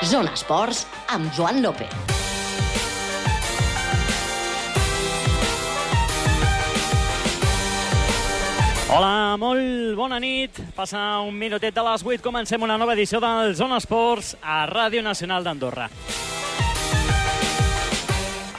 Zona Esports amb Joan López. Hola, molt bona nit. Passa un minutet de les 8. Comencem una nova edició del Zona Esports a Ràdio Nacional d'Andorra.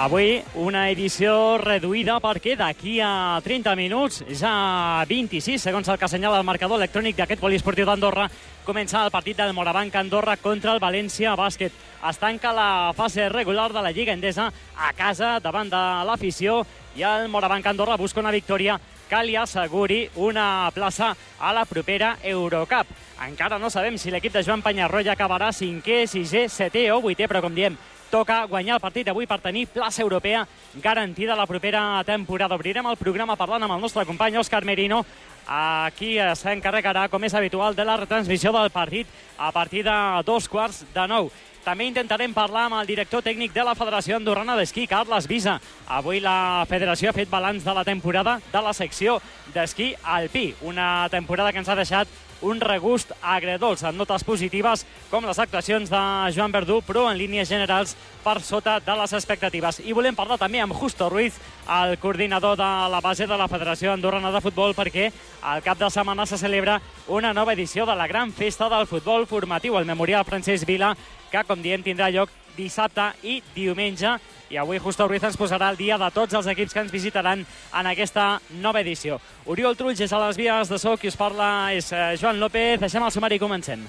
Avui una edició reduïda perquè d'aquí a 30 minuts, ja 26, segons el que assenyala el marcador electrònic d'aquest poliesportiu d'Andorra, comença el partit del Morabanc Andorra contra el València Bàsquet. Es tanca la fase regular de la Lliga Endesa a casa davant de l'afició i el Morabanc Andorra busca una victòria que li asseguri una plaça a la propera Eurocup. Encara no sabem si l'equip de Joan Penyarroia acabarà cinquè, sisè, setè o vuitè, però com diem, toca guanyar el partit d'avui per tenir plaça europea garantida la propera temporada. Obrirem el programa parlant amb el nostre company Òscar Merino, Aquí s'encarregarà, com és habitual, de la retransmissió del partit a partir de dos quarts de nou. També intentarem parlar amb el director tècnic de la Federació Andorrana d'Esquí, Carles Visa. Avui la federació ha fet balanç de la temporada de la secció d'esquí alpí. Una temporada que ens ha deixat un regust agredolç amb notes positives com les actuacions de Joan Verdú, però en línies generals per sota de les expectatives. I volem parlar també amb Justo Ruiz, el coordinador de la base de la Federació Andorrana de Futbol, perquè al cap de setmana se celebra una nova edició de la gran festa del futbol formatiu, el Memorial Francesc Vila, que, com diem, tindrà lloc dissabte i diumenge. I avui Justo Ruiz ens posarà el dia de tots els equips que ens visitaran en aquesta nova edició. Oriol Trulls és a les vies de so, qui us parla és eh, Joan López. Deixem el sumari i comencem.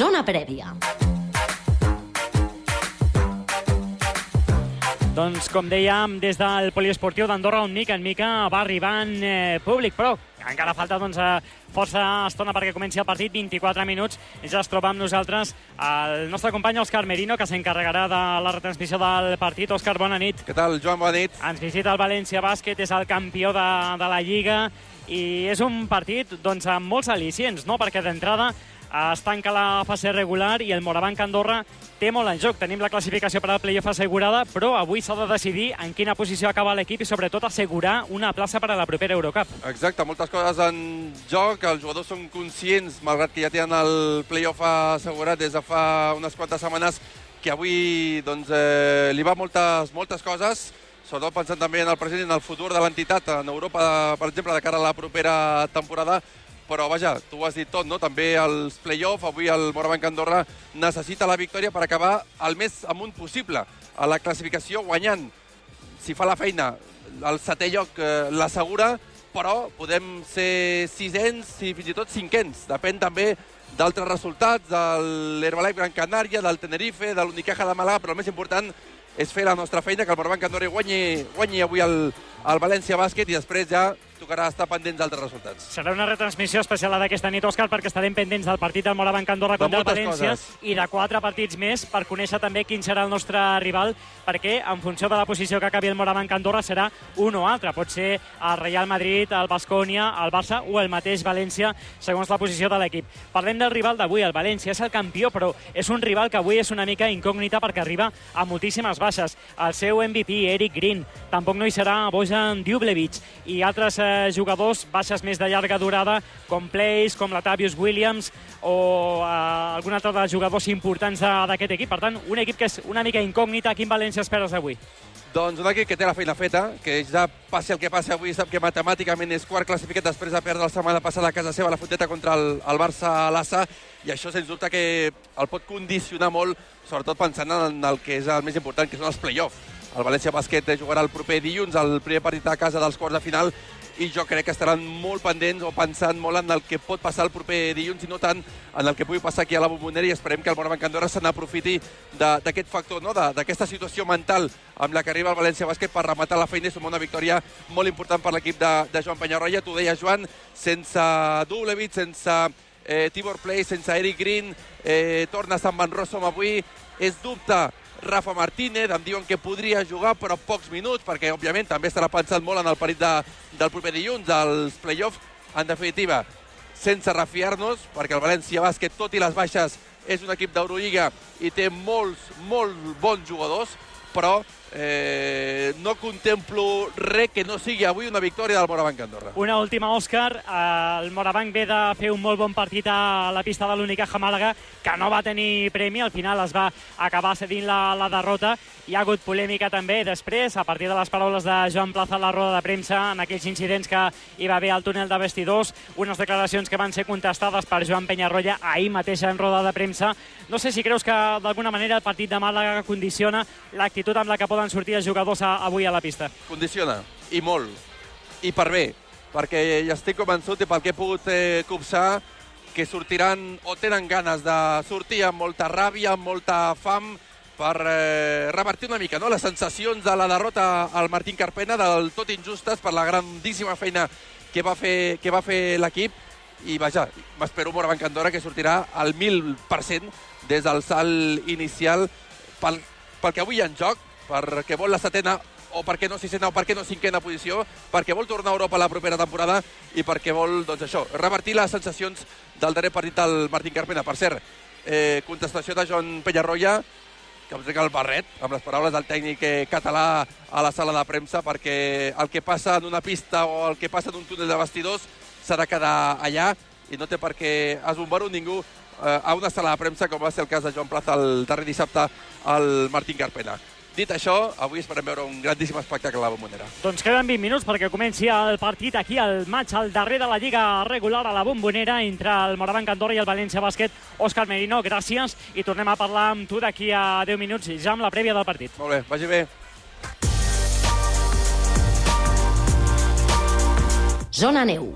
Zona prèvia. Doncs, com dèiem, des del poliesportiu d'Andorra, on mica en mica va arribant eh, públic, però encara falta doncs, eh, força estona perquè comenci el partit, 24 minuts. Ja es troba amb nosaltres el nostre company Òscar Merino, que s'encarregarà de la retransmissió del partit. Òscar, bona nit. Què tal, Joan? Bona nit. Ens visita el València Bàsquet, és el campió de, de la Lliga, i és un partit doncs, amb molts al·licients, no? perquè d'entrada es tanca la fase regular i el Morabanc Andorra té molt en joc. Tenim la classificació per al playoff assegurada, però avui s'ha de decidir en quina posició acaba l'equip i sobretot assegurar una plaça per a la propera Eurocup. Exacte, moltes coses en joc. Els jugadors són conscients, malgrat que ja tenen el playoff assegurat des de fa unes quantes setmanes, que avui doncs, eh, li va moltes, moltes coses, sobretot pensant també en el present i en el futur de l'entitat en Europa, per exemple, de cara a la propera temporada, però vaja, tu ho has dit tot, no? També els play-off, avui el Morabanc Andorra necessita la victòria per acabar el més amunt possible a la classificació guanyant. Si fa la feina, el setè lloc eh, l'assegura, però podem ser sisens i fins i tot cinquens. Depèn també d'altres resultats, de l'Herbalife Gran Canària, del Tenerife, de l'Unicaja de Màlaga, però el més important és fer la nostra feina, que el Morabanc Andorra guanyi, guanyi avui el, el València Bàsquet i després ja tocarà estar pendents d'altres resultats. Serà una retransmissió especial d'aquesta nit, Òscar, perquè estarem pendents del partit del Morabanc Andorra De contra el València coses. i de quatre partits més per conèixer també quin serà el nostre rival, perquè en funció de la posició que acabi el Morabanc Andorra serà un o altre. Pot ser el Real Madrid, el Bascònia, el Barça o el mateix València, segons la posició de l'equip. Parlem del rival d'avui, el València. És el campió, però és un rival que avui és una mica incògnita perquè arriba a moltíssimes baixes. El seu MVP, Eric Green, tampoc no hi serà Bojan Djublevic i altres eh, jugadors baixes més de llarga durada, com Plays, com Latavius Williams o eh, algun altre dels jugadors importants d'aquest equip. Per tant, un equip que és una mica incògnita. Quin València esperes avui? Doncs un equip que té la feina feta, que ja passi el que passi avui, sap que matemàticament és quart classificat després de perdre la setmana passada a casa seva la Fonteta contra el, el Barça l'Assa, i això sens dubte que el pot condicionar molt, sobretot pensant en el que és el més important, que són els play-off. El València Bàsquet jugarà el proper dilluns, el primer partit a casa dels quarts de final, i jo crec que estaran molt pendents o pensant molt en el que pot passar el proper dilluns i no tant en el que pugui passar aquí a la Bombonera i esperem que el Morabanc Andorra se n'aprofiti d'aquest factor, no? d'aquesta situació mental amb la que arriba el València Bàsquet per rematar la feina i sumar una victòria molt important per l'equip de, de Joan Penyarroia. T'ho deia, Joan, sense Dublevich, sense eh, Tibor Play, sense Eric Green, eh, torna Sant Van Rossum avui. És dubte Rafa Martínez, em diuen que podria jugar, però pocs minuts, perquè, òbviament, també estarà pensant molt en el parit de, del proper dilluns, dels play-offs. En definitiva, sense refiar-nos, perquè el València Bàsquet, tot i les baixes, és un equip d'Eurolliga i té molts, molt bons jugadors, però eh, no contemplo res que no sigui avui una victòria del Morabanc Andorra. Una última, Òscar. El Morabanc ve de fer un molt bon partit a la pista de l'única Màlaga, que no va tenir premi. Al final es va acabar cedint la, la derrota. Hi ha hagut polèmica també després, a partir de les paraules de Joan Plaza a la roda de premsa, en aquells incidents que hi va haver al túnel de vestidors, unes declaracions que van ser contestades per Joan Penyarroia ahir mateix en roda de premsa. No sé si creus que d'alguna manera el partit de Màlaga condiciona l'actitud amb la que poden sortir els jugadors avui a la pista. Condiciona, i molt, i per bé, perquè ja estic convençut i pel que he pogut eh, copsar que sortiran o tenen ganes de sortir amb molta ràbia, amb molta fam, per eh, revertir una mica no? les sensacions de la derrota al Martín Carpena, del tot injustes per la grandíssima feina que va fer, que va fer l'equip i vaja, m'espero Morabanc Andorra que sortirà al 1.000% des del salt inicial pel, pel que avui hi ha en joc, perquè vol la setena o perquè no sisena o perquè no cinquena posició, perquè vol tornar a Europa la propera temporada i perquè vol, doncs això, revertir les sensacions del darrer partit del Martín Carpena. Per cert, eh, contestació de Joan Penyarroia, que em trec el barret, amb les paraules del tècnic eh, català a la sala de premsa, perquè el que passa en una pista o el que passa en un túnel de vestidors s'ha de quedar allà i no té per què esbombar-ho ningú eh, a una sala de premsa, com va ser el cas de Joan Plaza el darrer dissabte al Martín Carpena. Dit això, avui esperem veure un grandíssim espectacle a la Bombonera. Doncs queden 20 minuts perquè comenci el partit aquí, al maig, al darrer de la Lliga regular a la Bombonera entre el Morabanc Andorra i el València Bàsquet. Òscar Merino, gràcies, i tornem a parlar amb tu d'aquí a 10 minuts, ja amb la prèvia del partit. Molt bé, vagi bé. Zona Neu.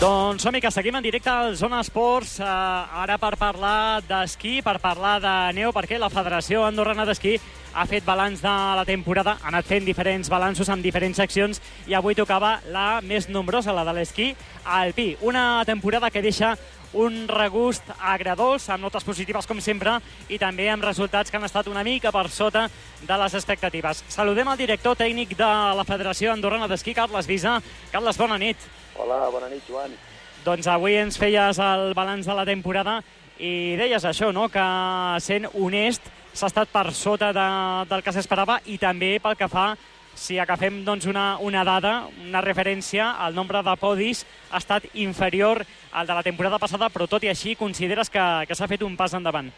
Doncs som que seguim en directe al Zona Esports, eh, ara per parlar d'esquí, per parlar de neu, perquè la Federació Andorrana d'Esquí ha fet balanç de la temporada, ha anat fent diferents balanços amb diferents seccions i avui tocava la més nombrosa, la de l'esquí alpí. Una temporada que deixa un regust agradós, amb notes positives com sempre, i també amb resultats que han estat una mica per sota de les expectatives. Saludem el director tècnic de la Federació Andorrana d'Esquí, Carles Visa. Carles, bona nit. Hola, bona nit, Joan. Doncs avui ens feies el balanç de la temporada i deies això, no?, que sent honest s'ha estat per sota de, del que s'esperava i també pel que fa si agafem doncs, una, una dada, una referència, el nombre de podis ha estat inferior al de la temporada passada, però tot i així consideres que, que s'ha fet un pas endavant.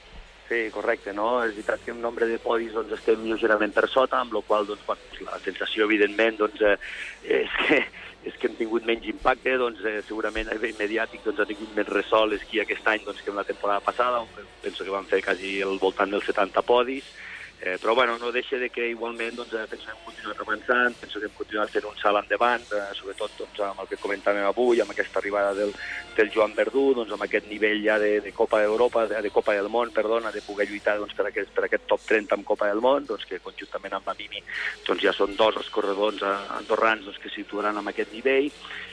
Sí, correcte, no? És veritat que en nombre de podis doncs, estem lleugerament per sota, amb la qual doncs, bueno, la sensació, evidentment, doncs, eh, és que és que hem tingut menys impacte, doncs eh, segurament a nivell mediàtic doncs, ha tingut més ressò l'esquí aquest any doncs, que en la temporada passada, on penso que van fer quasi al voltant dels 70 podis, Eh, però bueno, no deixa de que igualment doncs, eh, avançant, penso que hem continuat fent un salt endavant, eh, sobretot doncs, amb el que comentàvem avui, amb aquesta arribada del, del Joan Verdú, doncs, amb aquest nivell ja de, de Copa d'Europa, de, de Copa del Món, perdona, de poder lluitar doncs, per, aquest, per aquest top 30 amb Copa del Món, doncs, que conjuntament amb la Mimi doncs, ja són dos els corredors andorrans doncs, que situaran amb aquest nivell,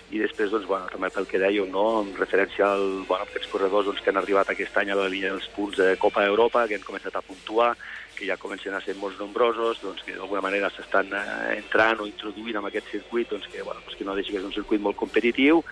i després, doncs, bueno, també pel que dèieu, no? en referència al, bueno, aquests corredors doncs, que han arribat aquest any a la línia dels punts de Copa d'Europa, que han començat a puntuar, que ja comencen a ser molt nombrosos, doncs, que d'alguna manera s'estan eh, entrant o introduint en aquest circuit, doncs, que, bueno, doncs, que no deixa que és un circuit molt competitiu,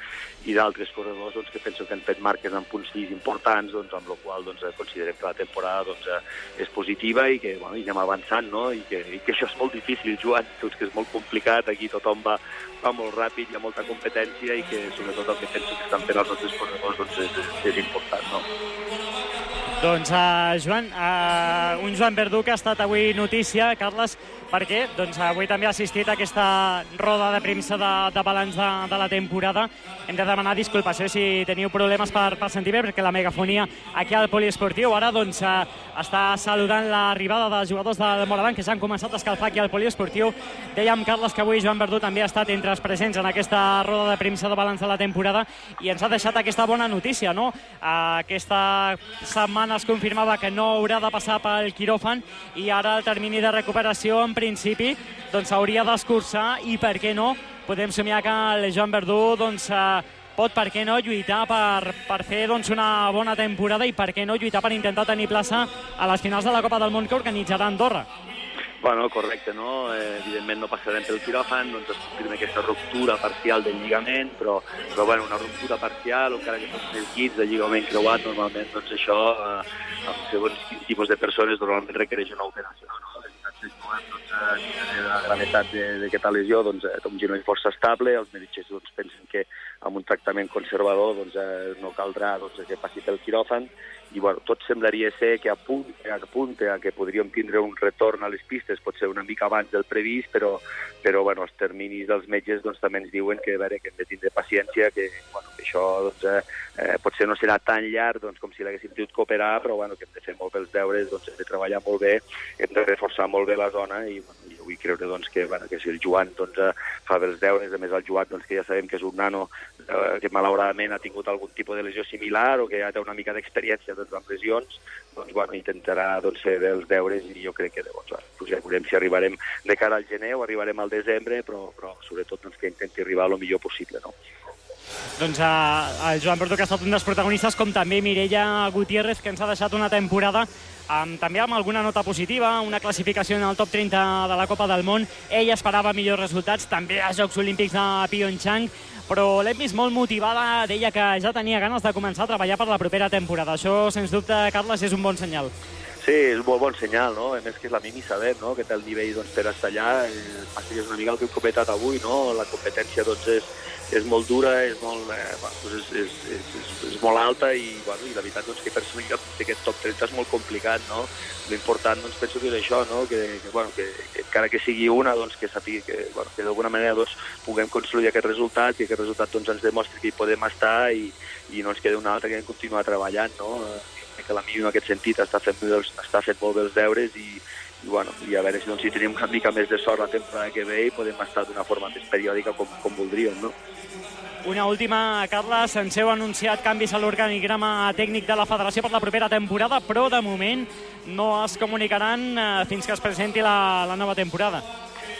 i d'altres corredors doncs, que penso que han fet marques en punts fills importants, doncs, amb la qual doncs, considerem que la temporada doncs, eh, és positiva i que bueno, i anem avançant, no? I que, i que això és molt difícil, Joan, doncs, que és molt complicat, aquí tothom va, va molt ràpid, hi ha molta competència i que sobretot el que penso que estan fent els nostres corredors doncs, és, és important. No? Doncs, uh, Joan, uh, un Joan Verdú que ha estat avui notícia, Carles, perquè doncs, avui també ha assistit a aquesta roda de premsa de, de balanç de, de la temporada. Hem de demanar disculpes eh, si teniu problemes per, per sentir bé, perquè la megafonia aquí al poliesportiu ara doncs, uh, està saludant l'arribada dels jugadors del Morabanc que ja han començat a escalfar aquí al poliesportiu. Dèiem, Carles, que avui Joan Verdú també ha estat entre els presents en aquesta roda de premsa de balanç de la temporada i ens ha deixat aquesta bona notícia, no? Uh, aquesta setmana es confirmava que no haurà de passar pel quiròfan i ara el termini de recuperació en principi doncs hauria d'escurçar i per què no podem somiar que el Joan Verdú doncs, eh, pot, per què no, lluitar per, per fer doncs, una bona temporada i per què no lluitar per intentar tenir plaça a les finals de la Copa del Món que organitzarà Andorra. Bueno, correcte, no? Eh, evidentment no passarem pel quiròfan, doncs es confirma aquesta ruptura parcial del lligament, però, però bueno, una ruptura parcial, encara que fossin kits de lligament creuat, normalment doncs això, eh, amb segons quins tipus de persones, normalment requereix una operació, no? Doncs, eh, la gravetat d'aquesta lesió, doncs, eh, un genoll força estable, els metges doncs, pensen que amb un tractament conservador doncs, eh, no caldrà doncs, que passi pel quiròfan, i bueno, tot semblaria ser que apunta, apunta a que podríem tindre un retorn a les pistes, potser una mica abans del previst, però, però bueno, els terminis dels metges doncs, també ens diuen que, a veure, que hem de tindre paciència, que, bueno, que això doncs, eh, eh, potser no serà tan llarg doncs, com si l'haguéssim tingut cooperar, però bueno, que hem de fer molt bé els deures, doncs, hem de treballar molt bé, hem de reforçar molt bé la zona i bueno, jo vull creure doncs, que, bueno, que si el Joan doncs, eh, fa bé els deures, a més el Joan doncs, que ja sabem que és un nano eh, que malauradament ha tingut algun tipus de lesió similar o que ja té una mica d'experiència doncs, amb lesions, doncs, bueno, intentarà doncs, fer bé els deures i jo crec que doncs, bueno, ja veurem si arribarem de cara al gener o arribarem al desembre, però, però sobretot doncs, que intenti arribar el millor possible. No? Doncs eh, el Joan Porto, que ha estat un dels protagonistes, com també Mireia Gutiérrez, que ens ha deixat una temporada amb, també amb alguna nota positiva, una classificació en el top 30 de la Copa del Món. Ell esperava millors resultats, també a Jocs Olímpics de Pyeongchang, però l'hem vist molt motivada, deia que ja tenia ganes de començar a treballar per la propera temporada. Això, sens dubte, Carles, és un bon senyal. Sí, és un molt bon senyal, no? A més que és la Mimi sabem, no?, que té el nivell doncs, per estar allà. Eh, és una mica el que hem comentat avui, no? La competència doncs, és, és molt dura, és molt, eh, bueno, doncs és, és, és, és, és molt alta i, bueno, i la veritat doncs, que per ser aquest top 30 és molt complicat, no? L'important doncs, penso que és això, no? que, que, bueno, que, que encara que sigui una, doncs, que sàpiga que, bueno, que d'alguna manera doncs, puguem construir aquest resultat i aquest resultat doncs, ens demostri que hi podem estar i, i no ens queda una altra que continuar treballant. No? Que la Mimi en aquest sentit està fent, està fent molt bé els deures i, i, bueno, i a veure si, doncs, si tenim una mica més de sort la temporada que ve i podem estar d'una forma més periòdica com, com voldríem, no? Una última, Carles, ens heu anunciat canvis a l'organigrama tècnic de la federació per la propera temporada, però de moment no es comunicaran eh, fins que es presenti la, la nova temporada.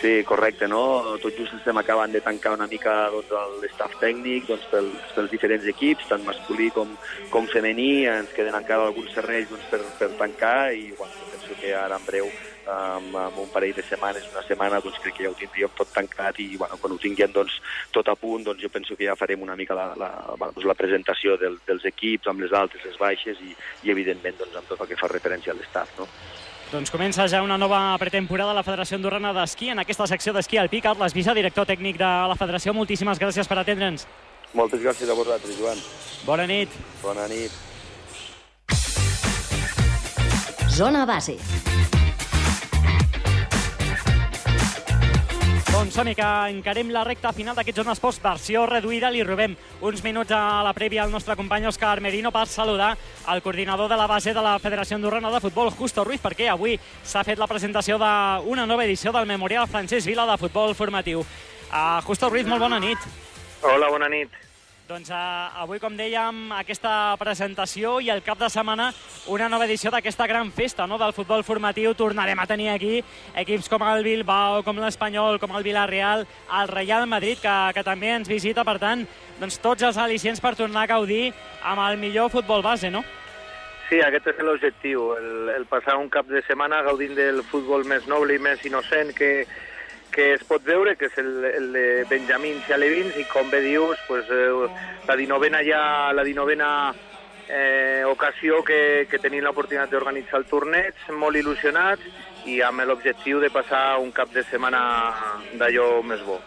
Sí, correcte, no? Tot just estem acabant de tancar una mica doncs, l'estaf tècnic doncs, pels, pels diferents equips, tant masculí com, com femení. Ens queden encara alguns serrells doncs, per, per tancar i bueno, penso que ara en breu amb, amb un parell de setmanes, una setmana, doncs crec que ja ho tindríem tot tancat i bueno, quan ho tinguem doncs, tot a punt, doncs jo penso que ja farem una mica la, la, doncs, la presentació del, dels equips amb les altes, les baixes i, i evidentment doncs, amb tot el que fa referència a l'estat. No? Doncs comença ja una nova pretemporada a la Federació Andorrana d'Esquí, en aquesta secció d'esquí al Pic. Carles Visa, director tècnic de la Federació, moltíssimes gràcies per atendre'ns. Moltes gràcies a vosaltres, Joan. Bona nit. Bona nit. Zona base. Som que encarem la recta final d'aquest Zona Esports versió reduïda. Li robem uns minuts a la prèvia al nostre company Òscar Merino per saludar el coordinador de la base de la Federació Andorrana de Futbol, Justo Ruiz, perquè avui s'ha fet la presentació d'una nova edició del Memorial Francesc Vila de Futbol Formatiu. Uh, Justo Ruiz, molt bona nit. Hola, bona nit. Doncs uh, avui, com dèiem, aquesta presentació i el cap de setmana una nova edició d'aquesta gran festa no? del futbol formatiu. Tornarem a tenir aquí equips com el Bilbao, com l'Espanyol, com el Villarreal, el Real Madrid, que, que també ens visita. Per tant, doncs tots els al·licients per tornar a gaudir amb el millor futbol base, no? Sí, aquest és l'objectiu, el, el passar un cap de setmana gaudint del futbol més noble i més innocent que, que es pot veure, que és el, el de Benjamins i Alevins, i com bé dius, pues, eh, la 19a ja, la 19a eh, ocasió que, que tenim l'oportunitat d'organitzar el torneig, molt il·lusionats i amb l'objectiu de passar un cap de setmana d'allò més bo.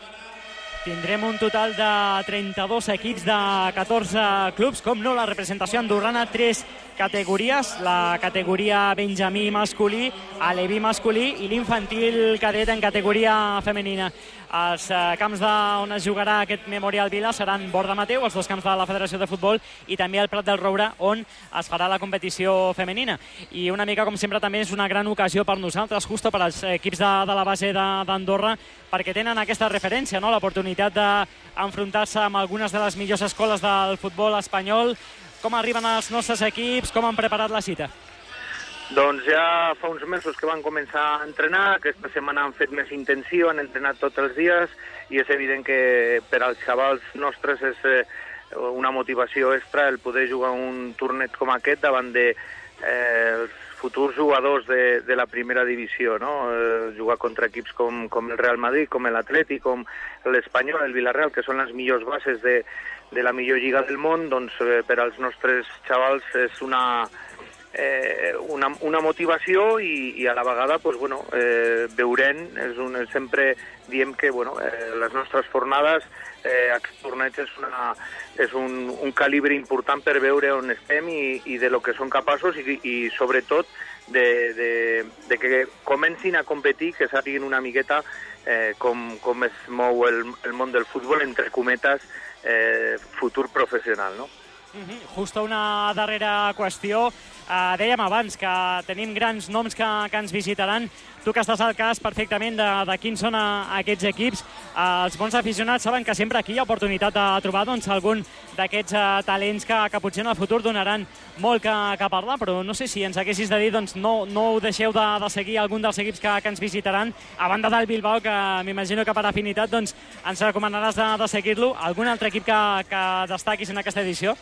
Tindrem un total de 32 equips de 14 clubs, com no la representació andorrana, tres categories, la categoria Benjamí masculí, Aleví masculí i l'infantil cadet en categoria femenina. Els eh, camps de, on es jugarà aquest Memorial Vila seran Borda Mateu, els dos camps de la Federació de Futbol, i també el Prat del Roure, on es farà la competició femenina. I una mica, com sempre, també és una gran ocasió per nosaltres, justo per als equips de, de la base d'Andorra, perquè tenen aquesta referència, no? l'oportunitat d'enfrontar-se amb algunes de les millors escoles del futbol espanyol. Com arriben els nostres equips? Com han preparat la cita? Doncs ja fa uns mesos que van començar a entrenar, aquesta setmana han fet més intensiu, han entrenat tots els dies i és evident que per als xavals nostres és eh, una motivació extra el poder jugar un torneig com aquest davant de eh, els futurs jugadors de, de la primera divisió, no? Eh, jugar contra equips com, com el Real Madrid, com l'Atleti, com l'Espanyol, el Villarreal, que són les millors bases de, de la millor lliga del món, doncs eh, per als nostres xavals és una, eh, una, una motivació i, i a la vegada pues, bueno, eh, veurem, és un, sempre diem que bueno, eh, les nostres fornades eh, aquest torneig és, una, és un, un calibre important per veure on estem i, i de lo que són capaços i, i sobretot de, de, de que comencin a competir, que sàpiguen una miqueta eh, com, com es mou el, el món del futbol, entre cometes, eh, futur professional, no? -huh. Justo una darrera qüestió. Uh, dèiem abans que tenim grans noms que, que ens visitaran. Tu que estàs al cas perfectament de, de quins són uh, aquests equips. Uh, els bons aficionats saben que sempre aquí hi ha oportunitat de trobar doncs, algun d'aquests uh, talents que, que potser en el futur donaran molt que, que parlar, però no sé si ens haguessis de dir doncs, no, no ho deixeu de, de seguir algun dels equips que, que ens visitaran, a banda del Bilbao, que m'imagino que per afinitat doncs, ens recomanaràs de, de seguir-lo. Algun altre equip que, que destaquis en aquesta edició?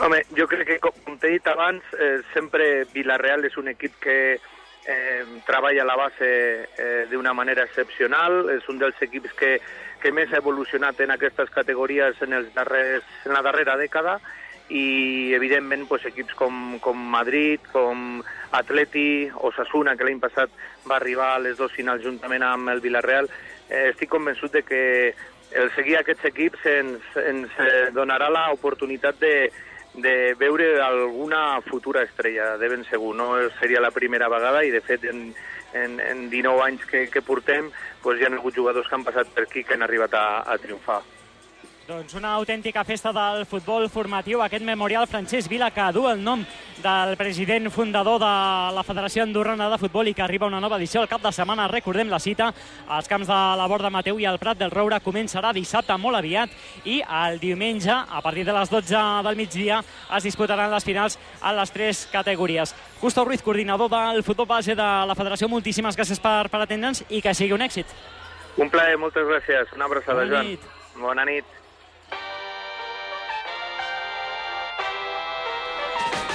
Home, jo crec que, com t'he dit abans, eh, sempre Villarreal és un equip que eh, treballa a la base eh, d'una manera excepcional, és un dels equips que, que més ha evolucionat en aquestes categories en, els darrers, en la darrera dècada. I evidentment pues, equips com, com Madrid, com Atleti, Osasuna, que l'any passat va arribar a les dues finals juntament amb el Villarreal, eh, estic convençut de que el seguir aquests equips ens, ens eh, donarà l'oportunitat de, de veure alguna futura estrella, de ben segur. No seria la primera vegada i, de fet, en, en, en 19 anys que, que portem doncs hi ha hagut jugadors que han passat per aquí que han arribat a, a triomfar. Doncs una autèntica festa del futbol formatiu, aquest memorial Francesc Vila que du el nom del president fundador de la Federació Andorrana de Futbol i que arriba una nova edició al cap de setmana. Recordem la cita als camps de la Borda Mateu i el Prat del Roure començarà dissabte molt aviat i el diumenge, a partir de les 12 del migdia, es disputaran les finals en les tres categories. Gustavo Ruiz, coordinador del futbol base de la Federació, moltíssimes gràcies per, per atendre'ns i que sigui un èxit. Un plaer, moltes gràcies. Una abraçada, Bona Joan. nit. Bona nit.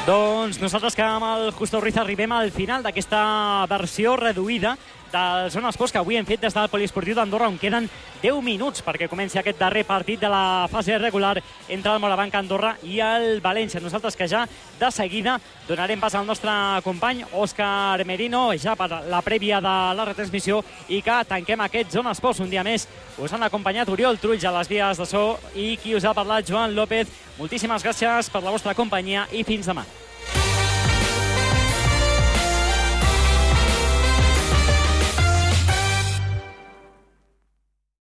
Doncs nosaltres que amb el Justo Ruiz arribem al final d'aquesta versió reduïda del Zona Esports que avui hem fet des del Poliesportiu d'Andorra on queden 10 minuts perquè comenci aquest darrer partit de la fase regular entre el Morabanc Andorra i el València. Nosaltres que ja de seguida donarem pas al nostre company Òscar Merino ja per la prèvia de la retransmissió i que tanquem aquest Zona Esports un dia més. Us han acompanyat Oriol Trull a les vies de so i qui us ha parlat Joan López. Moltíssimes gràcies per la vostra companyia i fins demà.